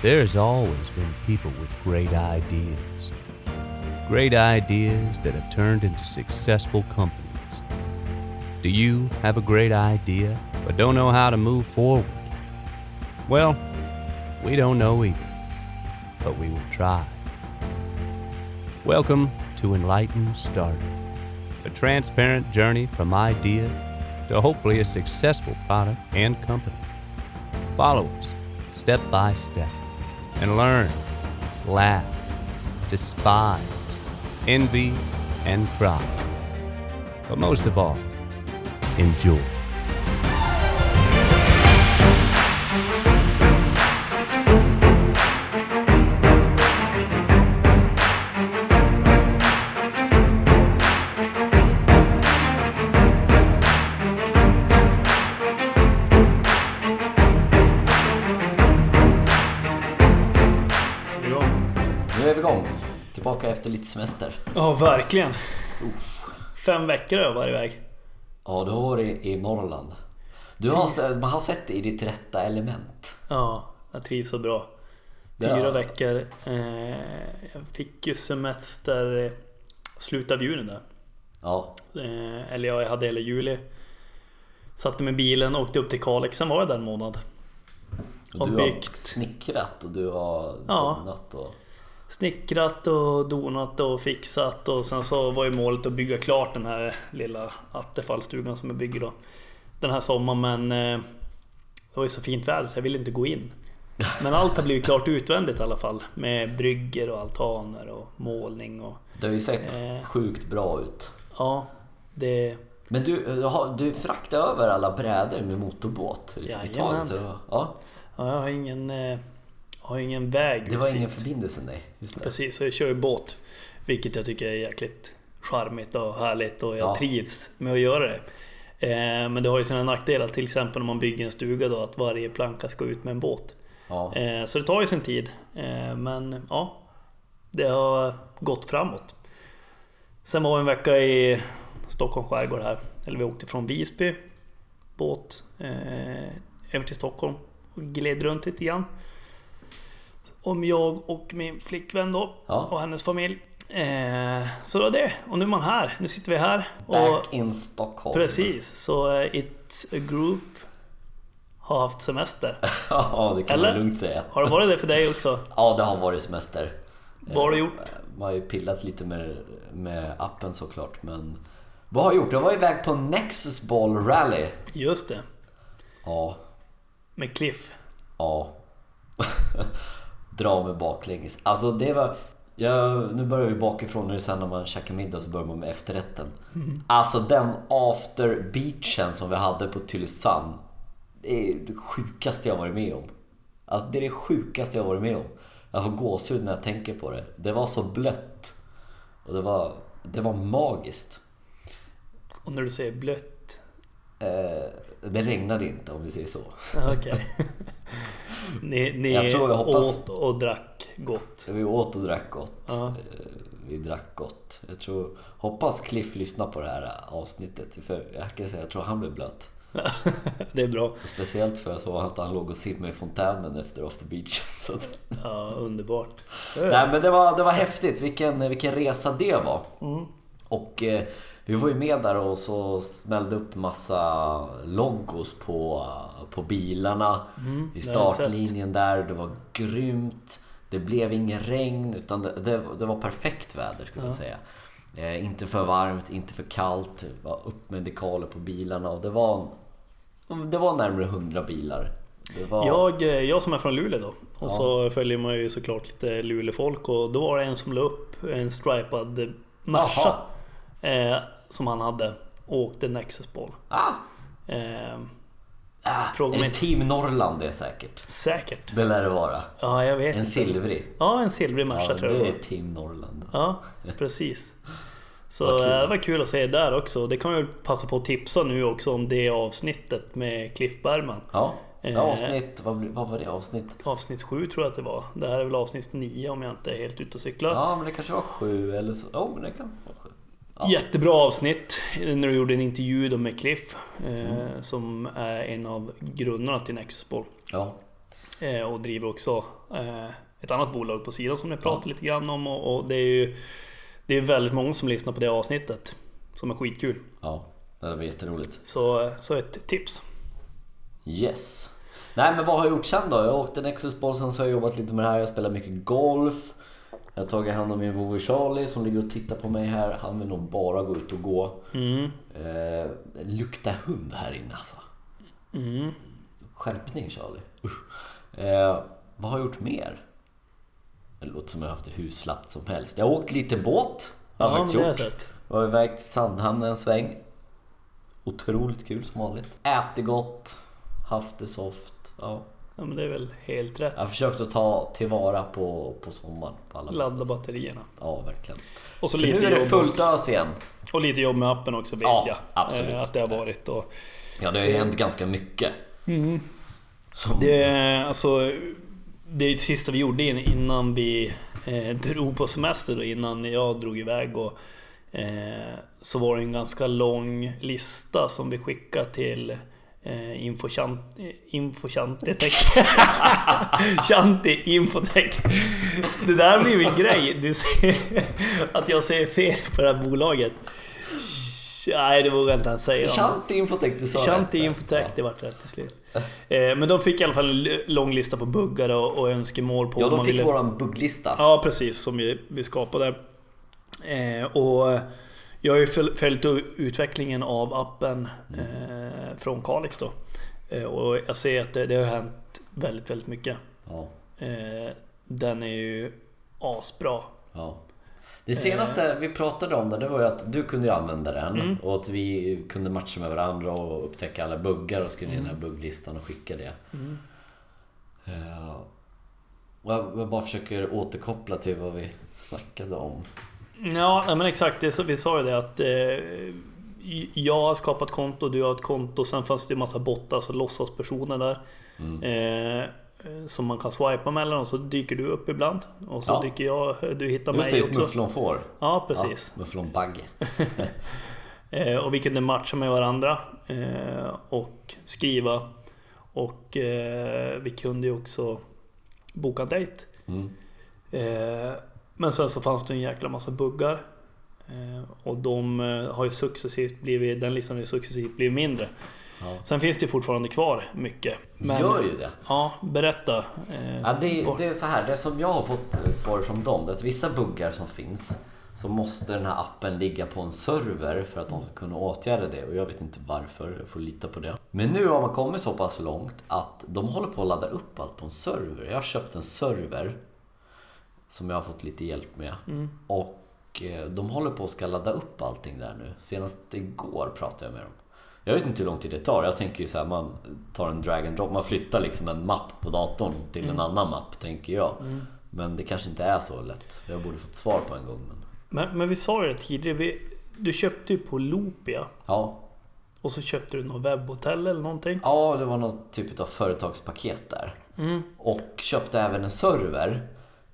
There's always been people with great ideas. Great ideas that have turned into successful companies. Do you have a great idea but don't know how to move forward? Well, we don't know either, but we will try. Welcome to Enlightened Startup, a transparent journey from idea to hopefully a successful product and company. Follow us step by step and learn, laugh, despise, envy, and cry. But most of all, enjoy. Tillbaka efter lite semester. Ja, verkligen. Fem veckor har jag varit iväg. Ja, du har varit i Norrland. Du har, man har sett dig i ditt rätta element. Ja, jag trivs så bra. Ja. Fyra veckor. Eh, jag fick ju semester eh, slutet av juni där. Ja, Eh, eller ja, jag hade hela juli. Satte mig i bilen och åkte upp till Kalix. Sen var jag där en månad. och Och du har byggt. snickrat och du har Ja. donat och... Snickrat och donat och fixat och sen så var ju målet att bygga klart den här lilla Attefallstugan som jag bygger då. Den här sommaren men eh, det var ju så fint väder så jag ville inte gå in. Men allt har blivit klart utvändigt i alla fall. Med brygger och altaner och målning och Det har ju sett Eh. sjukt bra ut. ja, det... Men du, du har- du fraktade över alla brädor med motorbåt liksom, Jajamän. Ja, Ja, jag har ingen, eh, har ingen väg det var ingen dit. förbindelse nej. Just det. Precis, så jag kör ju båt. Vilket jag tycker är jäkligt charmigt och härligt och jag Ja. trivs med att göra det. Eh, men det har ju sina nackdelar, till exempel om man bygger en stuga då, att varje planka ska ut med en båt. Ja. Eh, så det tar ju sin tid. Eh, men ja, det har gått framåt. Sen var vi en vecka i Stockholms skärgård här. Eller vi åkte från Visby, båt, eh, över till Stockholm och gled runt lite grann. Om jag och min flickvän då, Ja. och hennes familj. Eh, så det var det. Och nu är man här. Nu sitter vi här. Och, Back in Stockholm. precis, så eh, It's a Group har haft semester. ja, det kan Eller? man lugnt säga. Har det varit det för dig också? Ja, det har varit semester. Vad har du Eh, gjort? Man har ju pillat lite med, med appen såklart, men... Vad har jag gjort? Jag var iväg på Nexus Ball Rally. Just det, Ja, med Cliff. ja. Dra mig baklänges. Alltså det var... Jag, nu börjar vi bakifrån, det är sen när man käkar middag så börjar man med efterrätten. Alltså den after beachen som vi hade på Tylösand. Det är det sjukaste jag varit med om. Alltså det är det sjukaste jag varit med om. Jag får gåshud när jag tänker på det. Det var så blött. Och det var, det var magiskt. Och när du säger blött. Eh, det regnade inte om vi säger så. Okej. ni ni Jag tror jag hoppas- åt och drack gott. Vi åt och drack gott. Ja. Eh, Vi drack gott. Jag tror, hoppas Cliff lyssnar på det här avsnittet. För jag kan säga, jag tror han blev blöt. det är bra. Speciellt för jag såg att han låg och simmade i fontänen efter after beach. Så Ja, underbart. nej men det var, det var häftigt, vilken, vilken resa det var. Mm. Och eh, vi var ju med där och så smällde upp massa logos på, på bilarna Mm, i startlinjen där. Det var grymt. Det blev ingen regn utan det, det, det var perfekt väder skulle jag säga. Eh, inte för varmt, inte för kallt. Det var upp med dekaler på bilarna och det var, det var närmare 100 bilar. Var, Jag, eh, jag som är från Luleå då. Och Ja. så följer man ju såklart lite Luleåfolk och då var det en som la upp en stripad Merca. Eh, som han hade. Och åkte Nexus Ball. ah, Eh, ah, Fråga är mig det Team Norrland det är säkert? säkert. Det lär det vara. Ja, jag vet En inte. silvrig. Ja, en silvrig Merca Ja, tror jag det det är. Team Norrland. Ja, precis. Så Vad kul. eh, det var kul att se där också. Det kan vi passa på att tipsa nu också om det avsnittet med Cliff Bergman. Ja, Eh. avsnitt, vad, vad var det avsnitt? Avsnitt 7 tror jag att det var. Det här är väl avsnitt 9 om jag inte är helt ute och cyklar. Ja, men det kanske var sju eller så. Ja, men det kan sju. Ja. Jättebra avsnitt när du gjorde en intervju då med Cliff. Eh, Mm. Som är en av grundarna till Nexus Ball. Ja. Eh, och driver också eh, ett annat bolag på sidan som ni pratade lite grann om. Och, och det är ju det är väldigt många som lyssnar på det avsnittet. Som är skitkul. Ja, det var jätteroligt. Så, så ett tips. Yes. Nej men vad har jag gjort sen då? Jag har åkt en Nexus-boll, sen så har jag jobbat lite med det här. Jag spelar mycket golf. Jag har tagit hand om min vovve Charlie som ligger och tittar på mig här. Han vill nog bara gå ut och gå. Mm. Eh, det luktar hund här inne alltså. Mm. Skärpning Charlie. Eh, vad har jag gjort mer? Det låter som jag har haft det hur slappt som helst. Jag har åkt lite båt. Har jag Ja, faktiskt gjort. jag. Var iväg till Sandhamn en sväng. Otroligt kul som vanligt. Ätit gott. Haft det soft. Ja. Ja, men det är väl helt rätt. Jag har försökt att ta tillvara på, på sommaren. På alla Ladda bästa. batterierna. Ja, verkligen. Och så För lite nu är det fullt ös igen. Och lite jobb med appen också vet Ja, jag. absolut. Eh, Att det har varit. Och Ja, det har ju hänt ganska mycket. Som, det, alltså, det det sista vi gjorde in- innan vi eh, drog på semester. Då, innan jag drog iväg. Och, eh, så var det en ganska lång lista som vi skickade till eh, Infochanti Infochantetech. Chanti Infotech. Det där blir min grej. Du ser, att jag säger fel på det här bolaget. Nej, det vågar jag inte ens säga. Shanti Infotech, du sa Shanti rätt. Infotech, det vart rätt till slut. Eh, Men de fick i alla fall en lång lista på buggar och, och önskemål på Ja, de fick ville... våran bugglista. Ja, precis. Som vi, vi skapade. Eh, och jag har ju föl- följt utvecklingen av appen eh, från Kalix då. Eh, och jag ser att det, det har hänt väldigt, väldigt mycket. Ja, Eh, den är ju asbra. ja. Det senaste vi pratade om där, det var ju att du kunde ju använda den Mm. och att vi kunde matcha med varandra och upptäcka alla buggar och skriva ner Mm. den här bugglistan och skicka det. Eh, Och jag bara försöker återkoppla till vad vi snackade om. Ja, men exakt. Det, vi sa ju det att eh, jag har skapat konto, du har ett konto. Sen fanns det ju massa bottar, alltså låtsaspersoner där. Mm. Eh, som man kan swipa mellan och så dyker du upp ibland. Och så Ja. dyker jag, du hittar Just det, mig ett också. mufflon får. Ja, precis. Ja, mufflon bagge. Eh, och vi kunde matcha med varandra eh, och skriva. Och eh, vi kunde ju också boka en dejt. Mm. Men sen så fanns det en jäkla massa buggar. Eh, och de eh, har ju successivt blivit, den listan har ju successivt blivit mindre. Ja. Sen finns det fortfarande kvar mycket. Men, Gör ju det. Ja, berätta. Eh, Ja, det, var- det är så här, det som jag har fått eh, svar från dem, det är att vissa buggar som finns så måste den här appen ligga på en server för att de ska kunna åtgärda det och jag vet inte varför, jag får lita på det. Men nu har man kommit så pass långt att de håller på att ladda upp allt på en server. Jag har köpt en server som jag har fått lite hjälp med Mm. och eh, de håller på att ska ladda upp allting där nu. Senast igår pratade jag med dem. Jag vet inte hur lång tid det tar. Jag tänker ju så här, man tar en drag and drop, man flyttar liksom en mapp på datorn till Mm. en annan mapp, tänker jag. Men det kanske inte är så lätt. Jag borde fått svar på en gång. Men... Men, men vi sa ju det tidigare. Vi, du köpte ju på Loopia. Ja. Och så köpte du något webbhotell eller någonting. ja, det var någon typ av företagspaket där. Mm. Och köpte även en server.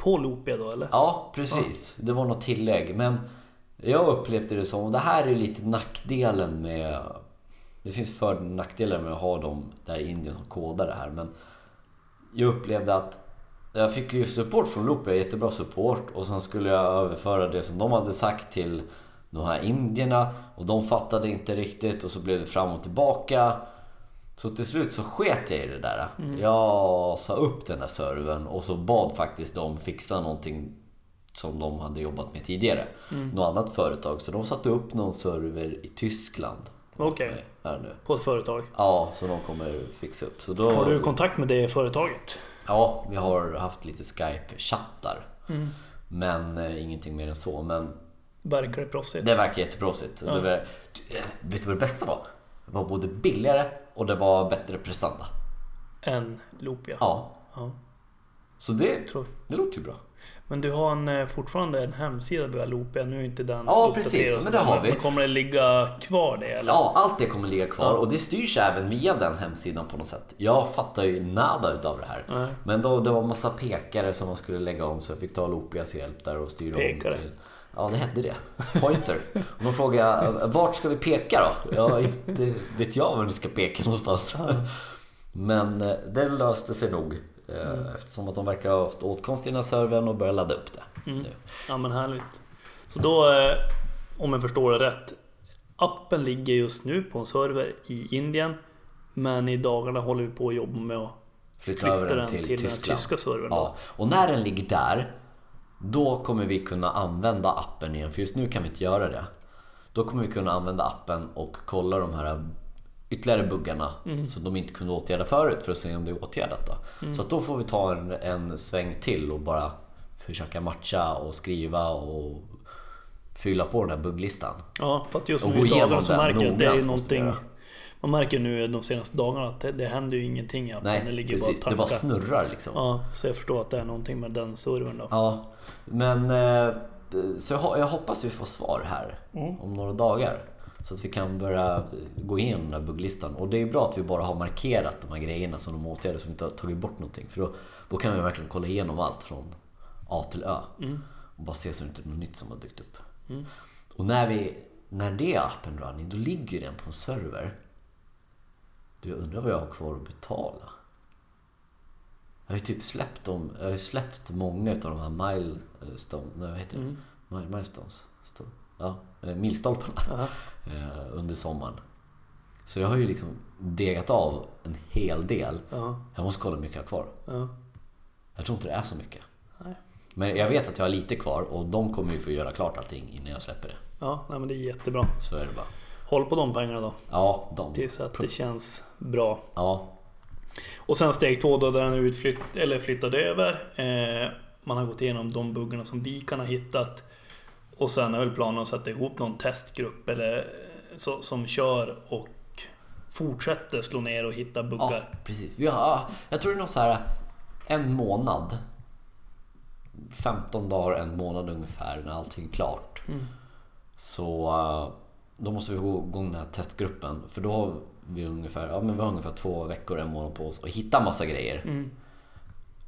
På Lopia då eller? Ja, precis. Det var något tillägg. Men jag upplevde det som, och det här är lite nackdelen med... Det finns för och nackdelar med att ha dem där i Indien som kodar det här. Men jag upplevde att jag fick ju support från Lopia, jättebra support. Och sen skulle jag överföra det som de hade sagt till de här indierna. Och de fattade inte riktigt och så blev det fram och tillbaka. Så till slut så sket jag i det där. Jag sa upp den där servern och så bad faktiskt de fixa någonting som de hade jobbat med tidigare. Något annat företag. Så de satte upp någon server i Tyskland. Okej. Nu. På ett företag. Ja, så de kommer fixa upp. Så då, Har du kontakt med det företaget? Ja, vi har haft lite Skype-chattar. Mm. Men eh, ingenting mer än så. Men Verkar det proffsigt? det verkar jätteproffsigt. Det var, eh, vet du vad det bästa var? Det var både billigare och det var bättre prestanda. En Loopia? Ja, Ja, så det, det låter ju bra. Men du har en, eh, fortfarande en hemsida via Loopia, nu är inte den Ja, precis, men det har vi. Men kommer det ligga kvar det eller? Ja, allt det kommer ligga kvar Ja. och det styrs även via den hemsidan på något sätt. Jag fattar ju nada utav det här. Nej. Men då, det var massa pekare som man skulle lägga om så jag fick ta Lopias hjälp där och styra Pekare? om till... Ja, det hette det. Pointer. Och då frågade jag, vart ska vi peka då? Ja, inte vet jag var vi ska peka någonstans. Men eh, det löste sig nog. eh, eftersom att de verkar ha haft åtkomst till den här servern och börjat ladda upp det. Mm. Ja men härligt. Så då, eh, om jag förstår det rätt. Appen ligger just nu på en server i Indien. Men i dagarna håller vi på att jobba med att Flytta, flytta över den den till, till, den tyska servern. Ja, och när den ligger där Då kommer vi kunna använda appen igen, för just nu kan vi inte göra det Då kommer vi kunna använda appen och kolla de här ytterligare buggarna som de inte kunde åtgärda förut för att se om det är åtgärdat då. Så att då får vi ta en, en sväng till och bara försöka matcha och skriva och fylla på den här bugglistan. Ja, för att just nu i dagarna så märker jag att det är någonting. Man märker nu de senaste dagarna att det, det händer ju ingenting i appen. det Nej, ligger precis. bara Det bara snurrar liksom. Ja, så jag förstår att det är någonting med den servern då. Ja, men eh, så jag, ho- jag hoppas vi får svar här Mm. om några dagar. Så att vi kan börja gå igenom den här bugglistan. Och det är bra att vi bara har markerat de här grejerna som de åtgärder som vi inte har tagit bort någonting. För då, då kan vi verkligen kolla igenom allt från A till Ö. Och bara se så det inte är något nytt som har dykt upp. Och när, vi, när det är appen running, då ligger den på en server. Du, jag undrar vad jag har kvar att betala. Jag har ju typ släppt dem, jag har ju släppt många av de här milestone, nej, vad heter det? Mile- Milestones? Sto- Ja, eh, milstolparna Ja. eh, under sommaren. Så jag har ju liksom degat av en hel del. Ja, Jag måste kolla hur mycket jag har kvar. ja. Jag tror inte det är så mycket. Nej. Men jag vet att jag har lite kvar och de kommer ju få göra klart allting innan jag släpper det. Ja, nej, men det är jättebra. Så är det bara. Håll på de pengarna då. Ja, de. Tills att det känns bra. Ja, Och sen steg två då, där den är utflytt, eller flyttad över. Eh, man har gått igenom de buggarna som vi kan ha hittat. Och sen är väl planen att sätta ihop någon testgrupp eller, eh, så, som kör och fortsätter slå ner och hitta ja buggar. precis. Vi har, jag tror det är något så här en månad. 15 dagar, en månad ungefär när allting är klart. Så eh, då måste vi gå igång den här testgruppen. För då har vi ungefär, ja, men vi har ungefär två veckor, en månad på oss att hitta massa grejer. Mm.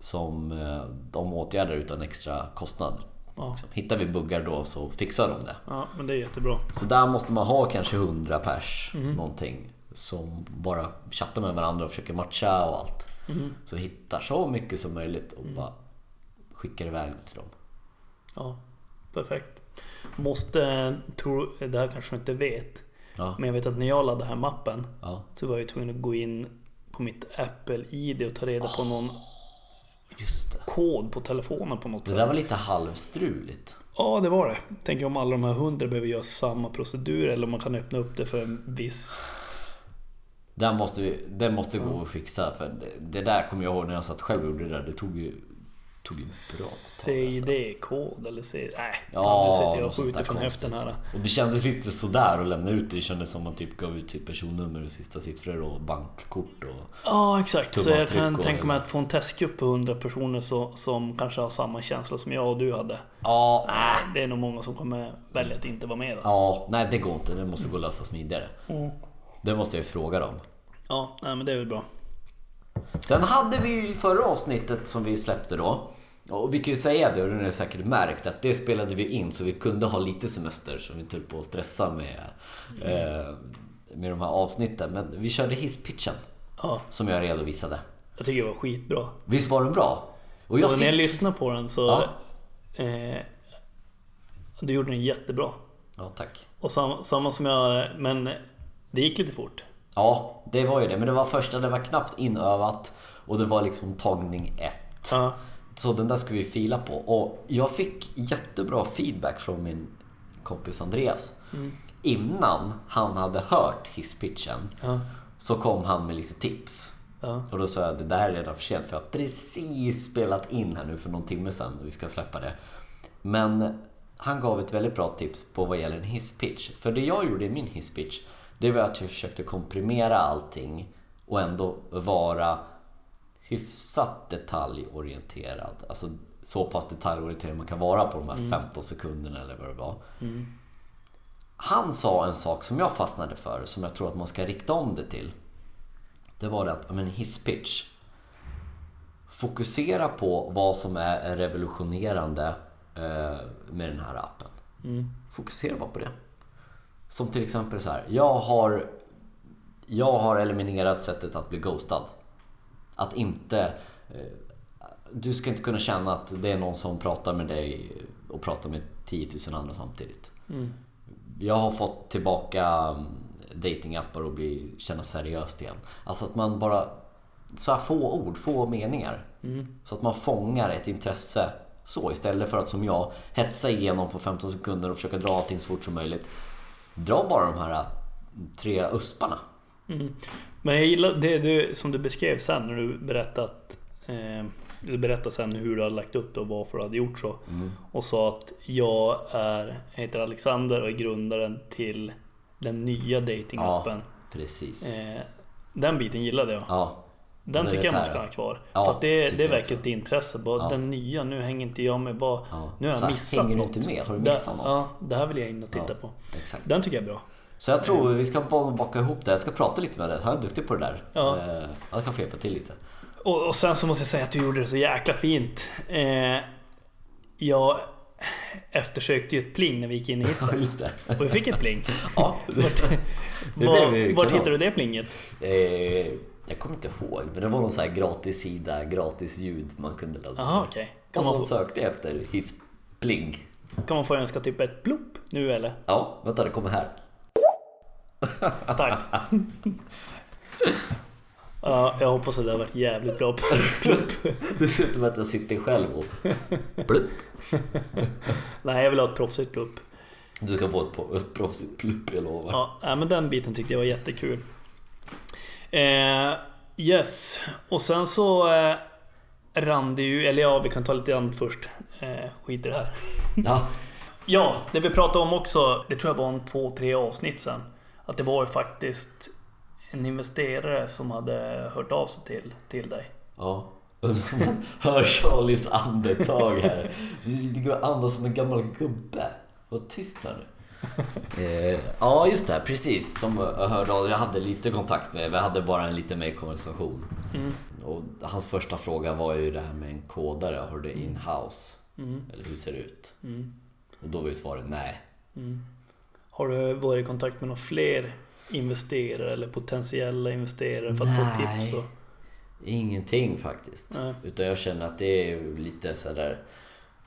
Som eh, de åtgärdar utan extra kostnad. Ja. Liksom. Hittar vi buggar då så fixar de det. ja, men det är jättebra. Så där måste man ha kanske 100 pers Mm. någonting. Som bara chattar med varandra och försöker matcha och allt. Mm. Så hittar så mycket som möjligt och bara skickar iväg till dem. Ja, perfekt. Måste, tror, det här kanske du inte vet. Ja, Men jag vet att när jag laddade här mappen ja. så var jag tvungen att gå in på mitt Apple-ID och ta reda på någon just det. kod på telefonen på något Det sätt. där var lite halvstruligt. Ja, det var det. Tänk om alla de här hundra behöver göra samma procedur eller om man kan öppna upp det för en viss... Det måste, vi, det måste gå att fixa. För det, det där kommer jag ihåg när jag satt själv och gjorde det där. Det tog ju, tog en bra. CID-kod eller C... Nej, Ja, fan nu sitter jag och skjuter från höften här. Och det kändes lite sådär att lämna ut det. Det kändes som man typ gav ut sitt personnummer och sista siffror och bankkort och... Ja, exakt. Så jag kan tänka mig att få en testgrupp på 100 personer så, som kanske har samma känsla som jag och du hade. Ja, Nej, det är nog många som kommer välja att inte vara med då. ja, nej det går inte. Det måste gå att lösa smidigare. Det måste jag ju fråga dem. Ja, nej, men det är väl bra. Sen hade vi ju förra avsnittet som vi släppte då. Och vi kan ju säga det, och det har ni säkert märkt, att det spelade vi in så vi kunde ha lite semester så vi inte höll på att stressa med, eh, med de här avsnitten. Men vi körde hisspitchen Ja, som jag redovisade. jag tycker det var skitbra. Visst var den bra? Och jag när jag fick... lyssnade på den så... Ja. Eh, du gjorde den jättebra. Ja, tack. Och samma, samma som jag... Men det gick lite fort. Ja, det var ju det. Men det var första, det var knappt inövat och det var liksom tagning ett. Ja, Så den där ska vi fila på. Och jag fick jättebra feedback från min kompis Andreas. Innan han hade hört hisspitchen ja, så kom han med lite tips. ja. Och då sa jag det där är redan för sent för jag har precis spelat in här nu för någon timme sedan och vi ska släppa det. Men han gav ett väldigt bra tips på vad gäller en hisspitch. För det jag gjorde i min hisspitch det var att jag försökte komprimera allting och ändå vara hyfsat detaljorienterad. Alltså så pass detaljorienterad man kan vara på de här 15 sekunderna eller vad det var. Han sa en sak som jag fastnade för, som jag tror att man ska rikta om det till. Det var det att, men hisspitch. Fokusera på vad som är revolutionerande eh, med den här appen. Fokusera bara på det. Som till exempel så här, jag har, jag har eliminerat sättet att bli ghostad. Att inte, eh, Du ska inte kunna känna att det är någon som pratar med dig och pratar med 10 000 andra samtidigt. Mm. Jag har fått tillbaka mm, datingappar och bli, känna seriöst igen. Alltså att man bara... Så här få ord, få meningar. Mm. Så att man fångar ett intresse så istället för att som jag hetsa igenom på 15 sekunder och försöka dra allting så fort som möjligt. Dra bara de här äh, tre usparna. Mm. Men jag gillar det du, som du beskrev sen när du berättade att eh, du berättade sen hur du hade lagt upp det och varför du hade gjort så. Och sa att jag är, jag heter Alexander och är grundaren till den nya datingappen. Precis. Eh, den biten gillade jag. Ja. Den det tycker jag så man ska ha kvar. Ja, för att det, det är verkligen ett intresse. Bara Ja. Den nya, nu hänger inte jag med. Bara, Ja. Nu har Så jag här, missat hänger du något. inte med? Har du Det- missat något? Ja, det här vill jag in och titta Ja. på. Exakt. Den tycker jag är bra. Så jag tror vi ska baka ihop det. Jag ska prata lite med dig. Han är duktig på det där. Ja. Eh, Jag kan få hjälpa till lite. Och, och sen så måste jag säga att du gjorde det så jäkla fint. Eh, jag eftersökte ju ett pling när vi gick in i Ja, hissen. det. Och vi fick ett pling. Ja, Vart, Det var, blev ju vart hittade du det plinget? Eh, jag kommer inte ihåg, men det var någon sån här gratis sida, gratis ljud man kunde ladda Jaha okej. Kan, Och så man få- sökte jag efter hisspling. kan man få önska typ ett plopp nu eller? Ja, vänta det kommer här. Tack. Ja, jag hoppas att det har varit jävligt bra plopp. Dessutom att jag sitter själv och blupp. Nej, jag vill ha ett proffsigt plopp. Du ska få ett, proffsigt plupp, jag lovar. Ja, men den biten tyckte jag var jättekul. Eh, yes, och sen så eh, rann det ju, eller ja, vi kan ta lite annat först. Eh, skit i det här. Ja, Ja, det vi pratade om också, det tror jag var en två, tre avsnitt sen. Att det var ju faktiskt en investerare som hade hört av sig till, till dig. ja. Hör Charlies andetag här. Ligger och andas som en gammal gubbe. Var tyst här nu. Eh, ja, just det. Precis. Som jag hörde av, jag hade lite kontakt med. Vi hade bara en lite mer konversation. Mm. Och hans första fråga var ju det här med en kodare. Har du det in-house? Mm. Eller hur ser det ut? Mm. Och då var ju svaret nej. Har du varit i kontakt med några fler investerare eller potentiella investerare för att få Nej. tips? Och... Ingenting faktiskt. Nej. Utan jag känner att det är lite sådär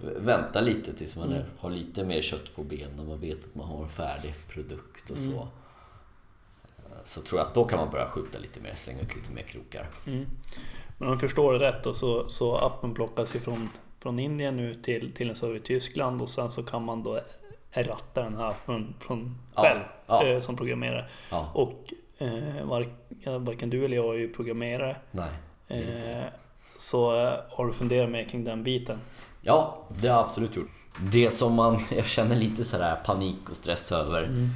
Vänta lite tills man är, har lite mer kött på benen. Man vet att man har en färdig produkt och så. Så tror jag att då kan man börja skjuta lite mer, slänga ut lite mer krokar. Mm. Men om jag förstår det rätt då, så, så appen plockas ju från, från Indien nu till, till en server i Tyskland och sen så kan man då ratta den här appen från Ja, själv ja. Eh, som programmerare. Ja, Och eh, var, ja, varken du eller jag är ju programmerare. nej. Eh, så eh, har du funderat mer kring den biten? Ja, det har jag absolut gjort. Det som man, jag känner lite sådär panik och stress över.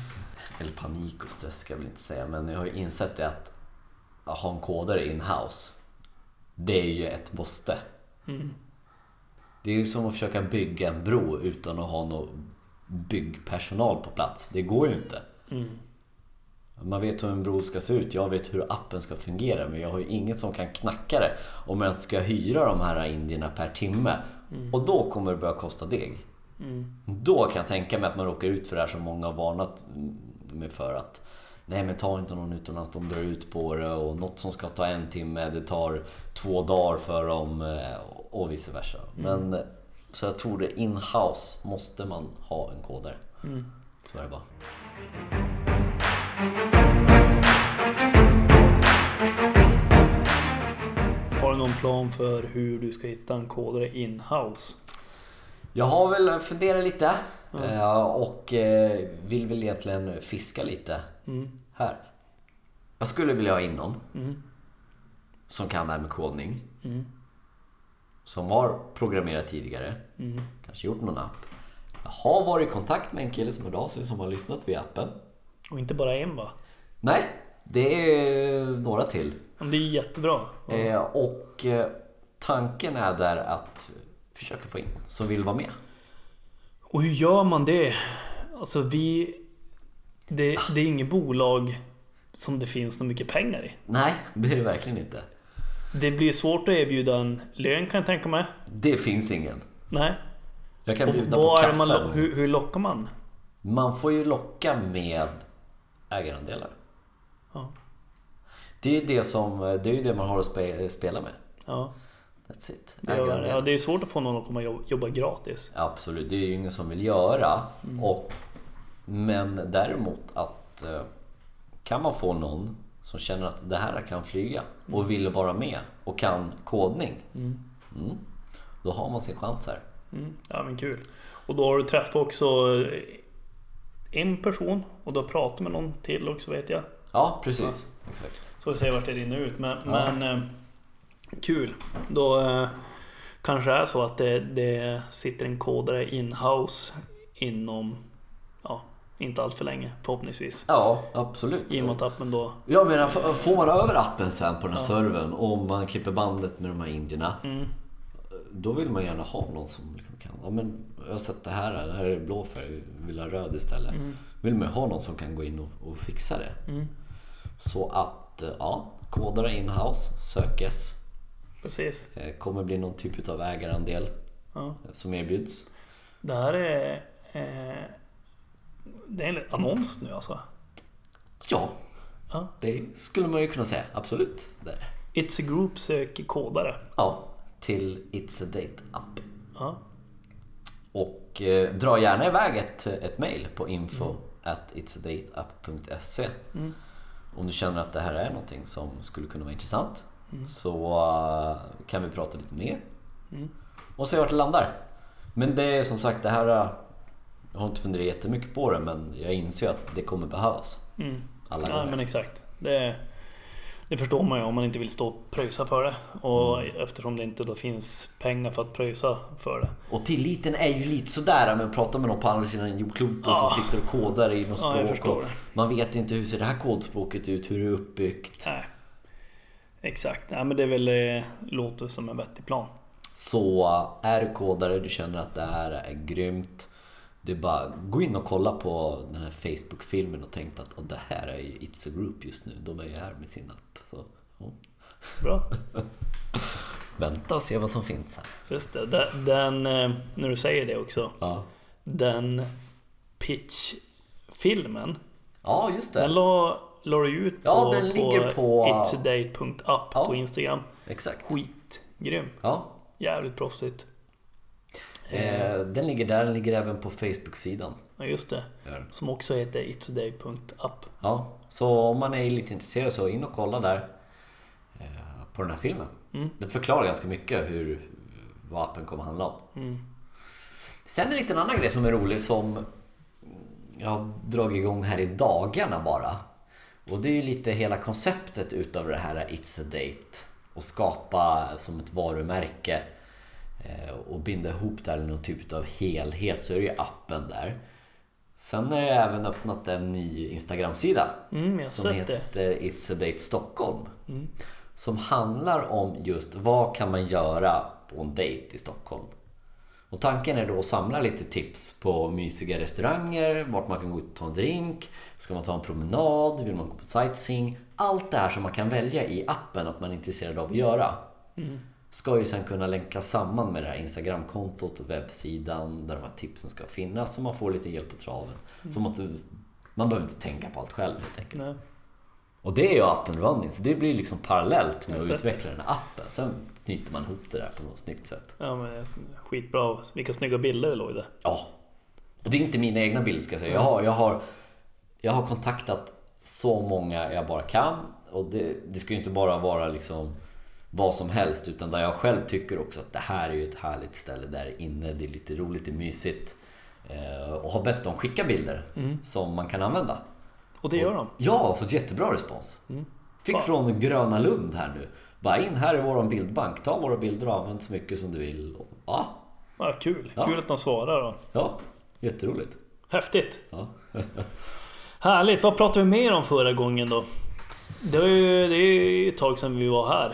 Eller panik och stress ska jag väl inte säga, men jag har ju insett det att att ha en kodare in-house. Det är ju ett måste. Det är ju som att försöka bygga en bro utan att ha någon byggpersonal på plats. Det går ju inte. Man vet hur en bro ska se ut, jag vet hur appen ska fungera men jag har ju ingen som kan knacka det om jag inte ska hyra de här indierna per timme. Och då kommer det börja kosta deg. Då kan jag tänka mig att man råkar ut för det här som många har varnat mig för att Nej men ta inte någon utan att de drar ut på det och något som ska ta en timme det tar två dagar för dem eh, och vice versa. Men eh, så jag tror det in-house måste man ha en kodare. Så är det bara. Har du någon plan för hur du ska hitta en kodare in-house? Jag har väl funderat lite eh, och eh, vill väl egentligen fiska lite Mm. här. Jag skulle vilja ha in någon Mm. som kan det här med kodning. Som har programmerat tidigare. Mm. Kanske gjort någon app. Jag har varit i kontakt med en kille som hörde av sig som har lyssnat via appen. Och inte bara en va? Nej, det är några till. Men det är jättebra. Eh, och eh, tanken är där att försöka få in som vill vara med. Och hur gör man det? Alltså vi... Det, det är inget bolag som det finns så mycket pengar i. Nej, det är det verkligen inte. Det blir svårt att erbjuda en lön kan jag tänka mig. Det finns ingen. Nej. Jag kan Och bjuda på kaffe. man, hur, hur lockar man? Man får ju locka med ägarandelar. Ja. Det är ju det, som, det, är det man har att spe, spela med. Ja. That's it. Det, är, Ägarandel. ja, det är svårt att få någon att komma och jobba, jobba gratis. Absolut, det är ju ingen som vill göra. Mm. Och, men däremot att eh, kan man få någon som känner att det här kan flyga och vill vara med och kan kodning. Mm, då har man sin chans här. Mm. Ja men kul. Och då har du träffat också eh, en person och du har pratat med någon till också vet jag. Ja, precis. Exakt. Så vi ser vart det rinner ut. Men, men eh, kul. Då eh, kanske det är så att det, det sitter en kodare in-house inom, ja, inte allt för länge förhoppningsvis. Ja, absolut. I och med att appen då... Jag menar, f- får man över appen sen på den här servern och man klipper bandet med de här indierna. Mm. Då vill man gärna ha någon som liksom kan, ja men jag har sett det här, det här är blå färg, vill ha röd istället. Vill man ha någon som kan gå in och, och fixa det. Mm. Så att, eh, ja, kodare inhouse sökes. Precis. Eh, Kommer bli någon typ av ägarandel Ja. som erbjuds. Det här är... Eh, det är en annons nu alltså. Ja, Ja. det skulle man ju kunna säga, absolut. Det. It's a Group söker kodare. Ja, till It's a Date app. Ja. Och eh, dra gärna iväg ett, ett mail på info at itsadateapp.se Om du känner att det här är någonting som skulle kunna vara intressant så eh, kan vi prata lite mer och se vart det landar. Men det är som sagt det här, eh, jag har inte funderat jättemycket på det men jag inser att det kommer behövas. Mm. Alla Ja men exakt. Det, det förstår man ju om man inte vill stå och pröjsa för det. Och Mm. eftersom det inte då finns pengar för att pröjsa för det. Och tilliten är ju lite sådär med att prata med någon på andra sidan jordklotet Ja. som sitter och kodar i något Ja, språk. förstår och man vet inte hur ser det här kodspråket ut, hur är det uppbyggt. Nej. Exakt. Nej men det är väl, eh, låter som en vettig plan. Så är du kodare, du känner att det här är grymt. Det är bara gå in och kolla på den här Facebook-filmen och tänk att "Åh, det här är ju It's a Group just nu. De är ju här med sin app. Så, ja. Bra. Vänta och se vad som finns här. Just det. Den, den, eh, när du säger det också. Ja, Den pitch-filmen. ja just det. Den la, la du ut Ja, på, den ligger på- itsadate.app Ja. på Instagram. Exakt. Skitgrym. Ja. Jävligt proffsigt. Eh, den ligger där, den ligger även på Facebook-sidan. Ja just det. Gör. Som också heter itsadate.app. Ja, så om man är lite intresserad så in och kolla där eh, på den här filmen. Mm. Den förklarar ganska mycket hur, vad appen kommer handla om. Mm. Sen en liten annan grej som är rolig som jag har dragit igång här i dagarna bara. Och det är ju lite hela konceptet utav det här It's a Date. Och skapa som ett varumärke och binda ihop det här i någon typ av helhet så är det ju appen där. Sen har jag även öppnat en ny Instagram-sida Mm, som sett det. heter It's a Date Stockholm. Mm. Som handlar om just vad kan man göra på en dejt i Stockholm. Och tanken är då att samla lite tips på mysiga restauranger, vart man kan gå ut och ta en drink, ska man ta en promenad, vill man gå på sightseeing? Allt det här som man kan välja i appen att man är intresserad av att göra. Ska ju sen kunna länka samman med det här Instagramkontot och webbsidan där de här tipsen ska finnas så man får lite hjälp på traven. Så man, man behöver inte tänka på allt själv helt enkelt. Nej. Och det är ju appen running, så det blir liksom parallellt med att utveckla den här appen. Sen knyter man ihop det där på något snyggt sätt. Ja men skitbra. Vilka snygga bilder det låg i det. Ja. Och det är inte mina egna bilder ska jag säga. Jag har, jag har, jag har kontaktat så många jag bara kan. Och det, det ska ju inte bara vara liksom vad som helst utan där jag själv tycker också att det här är ju ett härligt ställe där inne. Det är lite roligt, det är mysigt. Eh, och har bett dem skicka bilder som man kan använda. Och det gör de. Ja, har fått jättebra respons. Fick Fan. från Gröna Lund här nu. Bara in här i våran bildbank, ta våra bilder och använd så mycket som du vill. Ja, Ja, kul. Ja. Kul att de svarar då. ja, jätteroligt. Häftigt. Ja. Härligt. Vad pratade vi mer om förra gången då? Det är ju det är ju ett tag sedan vi var här.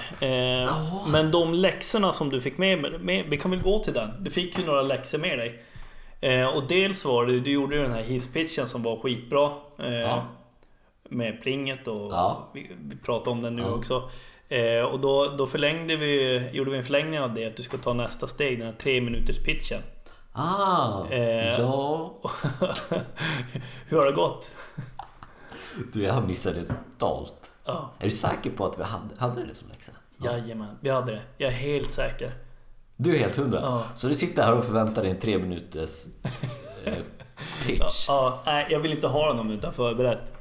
Eh, Men de läxorna som du fick med, med Vi kan väl gå till den. Du fick ju några läxor med dig. Eh, och dels var det, du gjorde ju den här hisspitchen som var skitbra. Eh, Ja. Med plinget och Ja. vi, vi pratade om den nu Ja. också. Eh, och då, då förlängde vi, gjorde vi en förlängning av det, att du ska ta nästa steg, den här tre minuters pitchen. Ah, Eh. ja. Hur har det gått? Du, jag har missat det totalt. Ja. Är du säker på att vi hade, hade det som läxa? Jajamän, vi hade det. Jag är helt säker. Du är helt hundra? Ja. Så du sitter här och förväntar dig en tre minuters eh, Ja, pitch? ja, nej, jag vill inte ha den om utan förberett.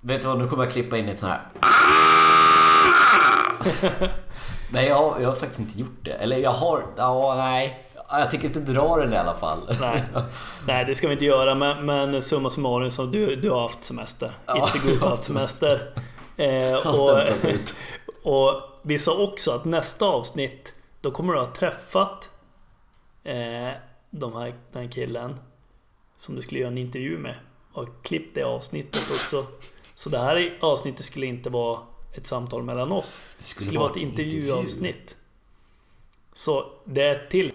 Vet du vad, nu kommer jag klippa in ett sånt här... nej, jag har, jag har faktiskt inte gjort det. Eller jag har... Ja, nej. Jag tänker inte dra den i alla fall. Nej, nej det ska vi inte göra men, men summa summarum så du, du har haft semester. Ja, It's a good har haft semester. Eh, och, och vi sa också att nästa avsnitt då kommer du ha träffat eh, de här, den här killen som du skulle göra en intervju med och klippt det avsnittet också. Så det här avsnittet skulle inte vara ett samtal mellan oss. Det skulle, vara ett intervjuavsnitt. Så det är till.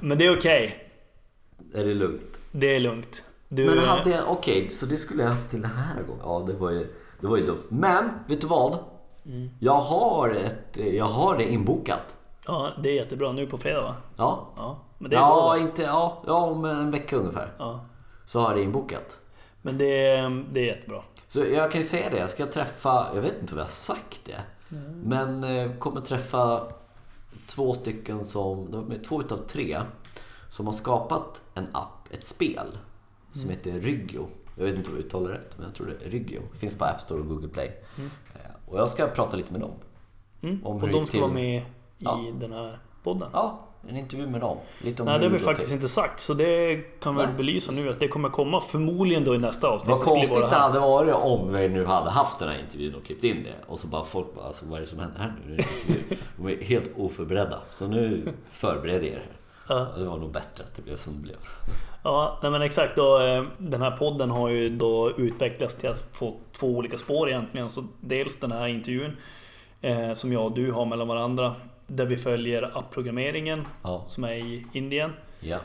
Men det är okej. Är det lugnt? Det är lugnt. Du, Men hade jag... Okej, så det skulle jag haft till den här gången. Ja, det var ju, det var ju dumt. Men, vet du vad? Mm. Jag har ett... Jag har det inbokat. Ja, det är jättebra. Nu på fredag va? Ja. Ja, men det är bra. Ja, va? inte... Ja, ja, om en vecka ungefär. Ja, Så har jag det inbokat. men det, är- det är jättebra. Så jag kan ju säga det, jag ska träffa, jag vet inte om jag har sagt det. Men eh, kommer träffa två stycken som, de är två utav tre. Som har skapat en app, ett spel. Som heter Ryggio. Jag vet inte om jag uttalar det rätt, men jag tror det är Ryggio. Finns på App Store och Google Play. Eh, Och jag ska prata lite med dem. Mm. Om Och det de ska till. vara med i Ja. den här podden. Ja, en intervju med dem. Lite om Nej, hur det har vi går till. faktiskt inte sagt. Så det kan vi väl belysa nu att det kommer komma förmodligen då i nästa avsnitt. Vad Det konstigt det här. hade varit om vi nu hade haft den här intervjun och klippt in det och så bara folk bara alltså, vad är det som händer här nu? Det. De är helt oförberedda. Så nu förbered er. Ja. Det var nog bättre att det blev som det blev. Ja, nej men exakt. Då, eh, den här podden har ju då utvecklats till att få två olika spår egentligen. Så dels den här intervjun eh, som jag och du har mellan varandra. Där vi följer appprogrammeringen Ja. som är i Indien. Ja.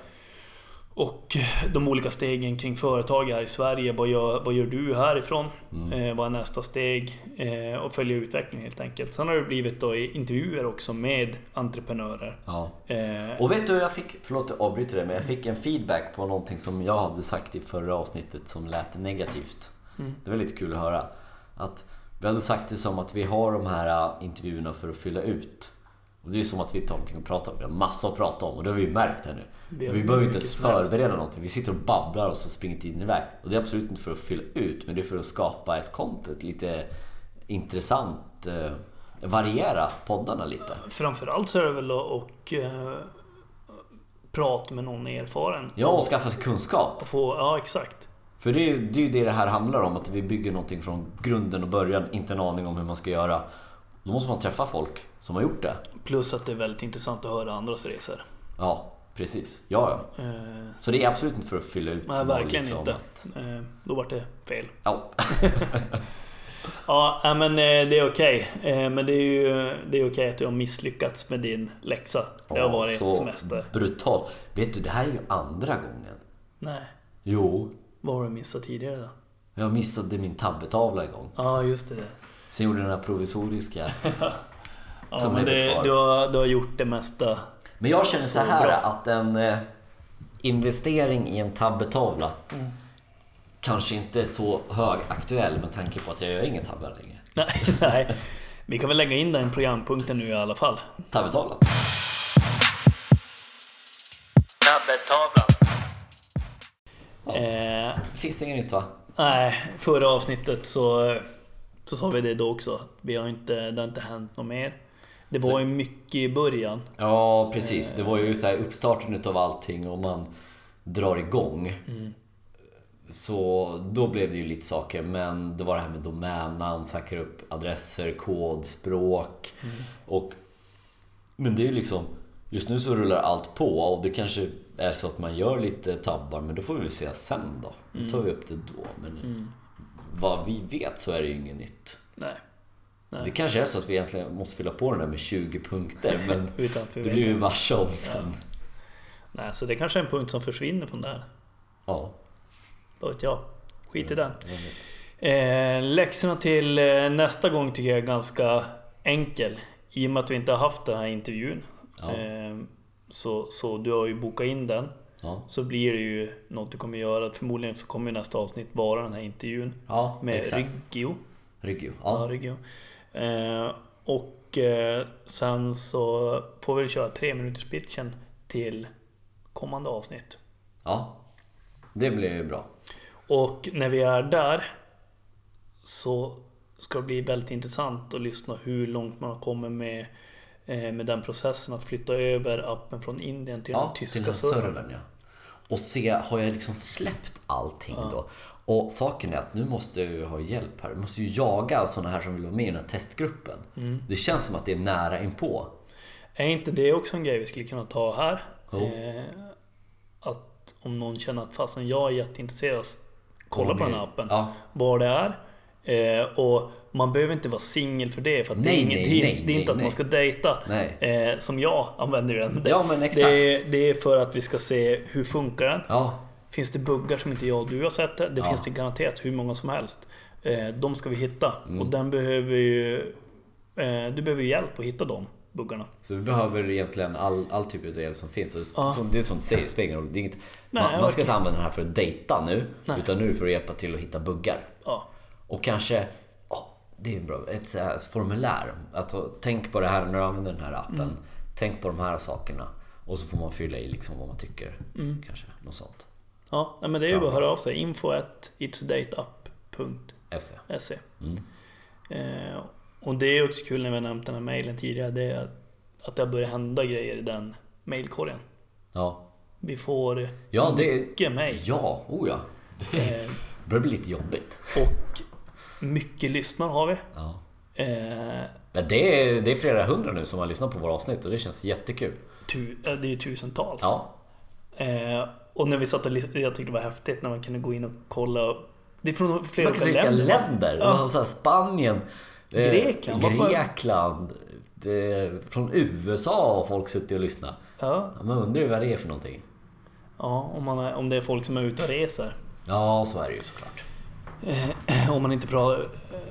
Och de olika stegen kring företag här i Sverige. Vad gör, vad gör du härifrån? Mm. Eh, vad är nästa steg? Eh, och följa utvecklingen helt enkelt. Sen har det blivit då intervjuer också med entreprenörer. ja. Eh, Och vet du, jag fick, förlåt jag avbryter det, men jag fick en feedback på någonting som jag hade sagt i förra avsnittet som lät negativt. Mm. Det var lite kul att höra. Att vi hade sagt det som att vi har de här äh, intervjuerna för att fylla ut. Och det är ju som att vi inte har någonting att prata om. Vi har massa att prata om och det har vi ju märkt här nu. Vi vi behöver inte ens helst. förbereda någonting. Vi sitter och babblar och så springer tiden iväg. Och det är absolut inte för att fylla ut, men det är för att skapa ett content. Lite intressant. Eh, variera poddarna lite. Framförallt så är det väl att och, eh, prata med någon erfaren. Ja, och skaffa sig kunskap. Och få, ja exakt. För det är, ju, det är ju det det här handlar om, att vi bygger någonting från grunden och början, inte en aning om hur man ska göra. Då måste man träffa folk som har gjort det. Plus att det är väldigt intressant att höra andras resor. Ja, precis. Ja, ja. Eh, Så det är absolut inte för att fylla ut nej, någon, verkligen liksom, inte. att- Eh, då vart det fel. Ja, Ja, men eh, det är okej. Eh, Men det är ju det är okej att du har misslyckats med din läxa. Det har varit så semester. brutalt. Vet du, det här är ju andra gången. Nej, Jo, vad har du missat tidigare då? jag missade min tabbetavla en gång. Ja, just det. Sen gjorde jag den här provisoriska. Ja, Som men är det, kvar. du, har, du har gjort det mesta. Men jag känner så Så här bra. att en eh, investering i en tabbetavla kanske inte är så högaktuell med tanke på att jag gör ingen tabbar längre. Nej, nej. Vi kan väl lägga in den programpunkten nu i alla fall. Tabbetavlan. Tabbetavlan. Eh, Det finns inget nytt va? nej, förra avsnittet så, så sa vi det då också. Vi har inte, det har inte hänt något mer. Det var ju mycket i början. Ja, precis. Det var ju just det här uppstarten utav allting och man drar igång. Så då blev det ju lite saker, men det var det här med domännamn, säkra upp adresser, kod, språk. Och, men det är ju liksom, just nu så rullar allt på och det kanske är så att man gör lite tabbar, men då får vi väl se sen då. Då tar vi upp det då. Men vad vi vet så är det ju inget nytt. Nej. Nej. Det kanske är så att vi egentligen måste fylla på den där med 20 punkter, men det blir vi varse om sen. Nej, så det kanske är en punkt som försvinner från där. Ja. Vad vet jag. Skit i den. jag vet. Eh, läxorna till eh, nästa gång tycker jag är ganska enkel. I och med att vi inte har haft den här intervjun. Ja. Eh, så, så du har ju bokat in den. Ja, Så blir det ju något du kommer göra. Förmodligen så kommer ju nästa avsnitt vara den här intervjun. ja Med. Ryggio. Ryggio. Ja, Ja. Ryggio. Eh, och eh, sen så får vi köra tre minuters pitchen till kommande avsnitt. Ja, det blir ju bra. Och när vi är där så ska det bli väldigt intressant att lyssna hur långt man har kommit med, eh, med den processen att flytta över appen från Indien till Ja, den tyska till den servern. servern ja. Och se, har jag liksom släppt allting då? Och saken är att nu måste jag ju ha hjälp här. Jag måste ju jaga sådana här som vill vara med i den här testgruppen. Mm. Det känns som att det är nära inpå. Är inte det också en grej vi skulle kunna ta här? Jo. Eh, att om någon känner att fasen jag är jätteintresserad, kolla på den här appen. Ja. Vad det är. Eh, och man behöver inte vara singel för det. För att det är, Nej, inget, nej, nej, det är inte nej, att nej. man ska dejta. Nej. Eh, som jag använder den. Det, Ja, men exakt. Det, är- det är för att vi ska se hur funkar den. Ja, Finns det buggar som inte jag och du har sett det? Ja. finns det garanterat hur många som helst. Eh, de ska vi hitta. Mm. Och den behöver ju... Eh, du behöver ju hjälp att hitta de buggarna. så vi behöver egentligen all, all typ av hjälp som finns. Det, Ja. som, det är som du säger, spelar ingen roll. Inget, Nej, man, man ska inte använda den här för att dejta nu. Nej. Utan nu för att hjälpa till att hitta buggar. Ja. Och kanske, det är bra, ett så här formulär. Att, tänk på det här när du använder den här appen. Mm. Tänk på de här sakerna. Och så får man fylla i liksom vad man tycker. Mm. Kanske, något sånt. Ja, men det är ju bara att höra av sig. Info at itsadateapp.se SE. Mm. eh, Och det är också kul när vi har nämnt den här mejlen tidigare. Det är att det har börjat hända grejer i den mejlkorgen. Ja. Vi får Ja, det- mycket mejl. Ja, oh ja. Det Eh, börjar bli lite jobbigt. och mycket lyssnare har vi. Ja. Eh, Men det är, det är flera hundra nu som har lyssnat på våra avsnitt och det känns jättekul. tu, eh, det är tusentals. Ja. Eh, och när vi satt och jag tyckte det var häftigt när man kunde gå in och kolla. Det är från flera Man kan se olika länder. länder. Ja. Så Spanien. eh, Grekland, varför? Grekland. Från USA har folk suttit och lyssnat. Ja, Man undrar ju vad det är för någonting. ja om, man om det är folk som är ute och reser. Ja, så är det ju såklart. Om man inte bra, eh,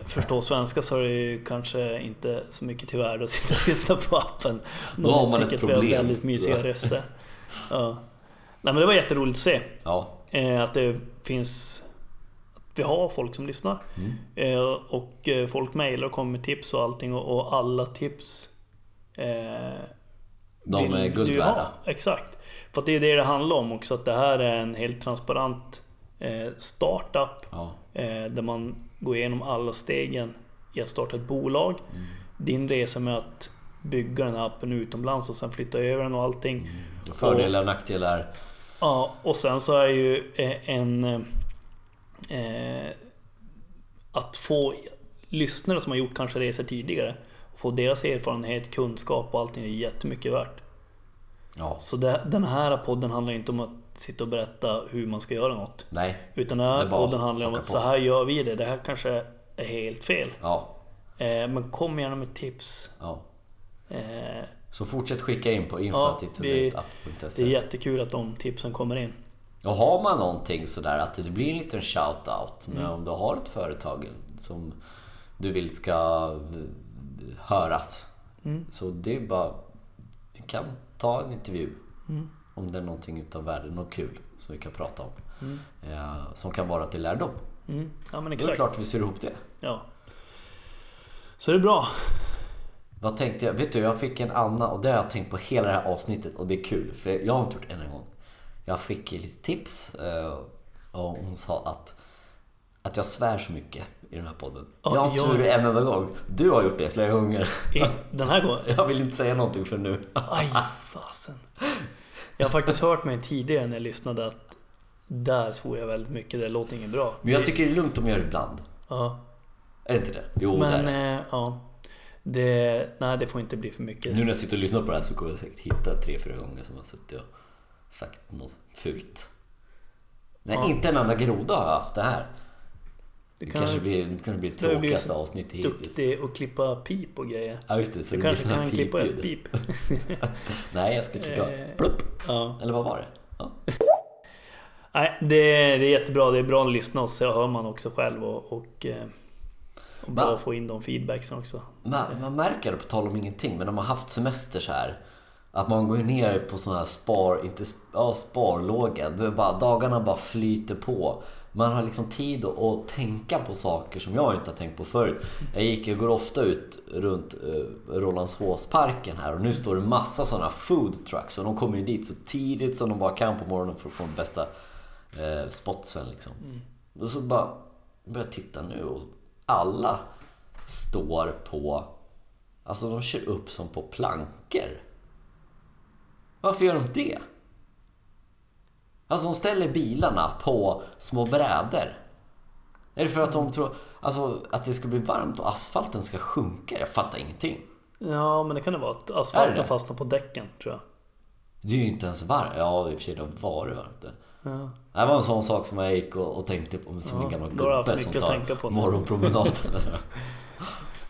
förstår svenska så är det ju kanske inte så mycket till värde att sitta och lyssna på appen. Då har man ett att vi har problem. väldigt mysiga röster. Ja. Nej men det var jätteroligt att se. Ja. Eh, att det finns... Att vi har folk som lyssnar. Mm. Eh, och eh, folk mejlar och kommer med tips och allting och, alla tips eh, De är guld värda. Exakt. För det är det det handlar om också, att det här är en helt transparent eh, startup Ja. Eh, där man går igenom alla stegen i att starta ett bolag. Mm. Din resa med att bygga den här appen utomlands och sen flytta över den och allting. Och Fördelar och nackdelar. Ja, och sen så är ju eh, en... Eh, att få lyssnare som har gjort kanske resor tidigare få deras erfarenhet, kunskap och allting är jättemycket värt. Ja. Så det, den här podden handlar inte om att sitta och berätta hur man ska göra något. Nej. Utan den här podden handlar om att på. så här gör vi det. Det här kanske är helt fel. Ja. Eh, men kom gärna med tips. ja. Eh, Så fortsätt skicka in på Ja, det, det är jättekul att de tipsen kommer in. Och har man någonting sådär att det blir en liten shout-out men Mm. om du har ett företag som du vill ska eh, höras. Mm. Så det är bara, vi kan ta en intervju. Mm. Om det är någonting utav värde, något kul som vi kan prata om. Mm. Eh, som kan vara till lärdom. Mm. Ja men är det exakt. klart vi syr ihop det. Ja. Så det är bra. Vad tänkte jag? Vet du, jag fick en Anna och det har jag tänkt på hela det här avsnittet och det är kul för jag har inte gjort det en gång. Jag fick lite tips eh, och hon sa att, att jag svär så mycket i den här podden. Ja, jag har inte svurit en enda gång. Du har gjort det flera gånger. Den här gången. Jag vill inte säga någonting för nu. Aj, fasen. Jag har faktiskt hört mig tidigare när jag lyssnade att där svor jag väldigt mycket. Det låter inget bra. Men jag tycker det är lugnt om jag gör det ibland. Ja. Är det inte det? Jo, Men det är det. eh, ja. Det, nej, det får inte bli för mycket. Nu när jag sitter och lyssnar på det här så kommer jag säkert hitta tre, fyra gånger som jag har suttit och sagt något fult. Nej, Ja. inte en enda groda har jag haft det här. Det, Du kan- kanske blir, det kanske blir Du tråkigaste så avsnittet hittills. Duktig att klippa pip och grejer. Ja just det, så Du det kanske blir kan klippa ett pip. Nej, jag ska klippa Eh. plupp. Ja. Eller vad var det? Ja. Nej, det, det är jättebra. Det är bra att lyssna och så hör man också själv och, och, eh, och bra att få in de feedbacksen också. Man, man märker det på tal om ingenting, men när man har haft semester så här att man går ner på sån här spar, inte ja, sparlåga. Är bara, dagarna bara flyter på. Man har liksom tid att, tänka på saker som jag inte har tänkt på förut. Jag gick, jag går ofta ut runt uh, Rålambshovsparken här och nu står det massa sådana food trucks och de kommer ju dit så tidigt som de bara kan på morgonen för att få den bästa uh, spotsen liksom. Mm. Och så bara börjar jag titta nu och alla står på... Alltså de kör upp som på plankor. Varför gör de det? Alltså de ställer bilarna på små brädor. Är det för att de tror alltså, att det ska bli varmt och asfalten ska sjunka? Jag fattar ingenting. Ja, men det kan det vara att asfalten det? fastnar på däcken tror jag. Det är ju inte ens varmt. Ja, i och för sig det har varit varmt. det. Ja. Det var en sån sak som jag gick och, och tänkte på som Ja, en gammal gubbe som tar morgonpromenaden.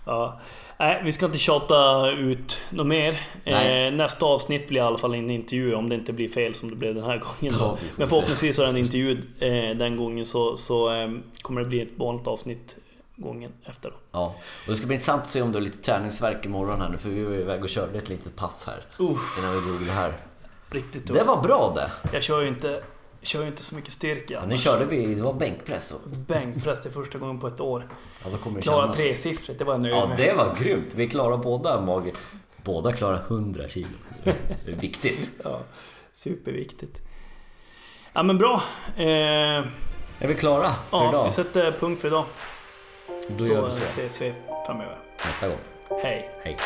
Ja. Nej, vi ska inte tjata ut något mer. Eh, nästa avsnitt blir i alla fall en intervju om det inte blir fel som det blev den här gången. Då. Men förhoppningsvis är det en intervju eh, den gången så, så eh, kommer det bli ett vanligt avsnitt gången efter. Då. Ja, och det ska bli intressant att se om du har lite träningsverk imorgon här nu för vi var iväg och körde ett litet pass här Uff, innan vi drog det här. riktigt tufft. Det var bra det! Jag kör ju inte, kör ju inte så mycket styrka. Ja, nu körde vi, det var bänkpress och Bänkpress det första gången på ett år. Ja, då kommer det klara kännas. tresiffrigt, det var jag nöjd Ja, med. det var grymt. Vi klarar båda mag... Båda klarar 100 kilo. Det är viktigt. Ja, superviktigt. Ja men bra. Eh, Är vi klara för ja, idag? vi sätter punkt för idag. Då gör så. ses vi framöver. Nästa gång. Hej! Hej.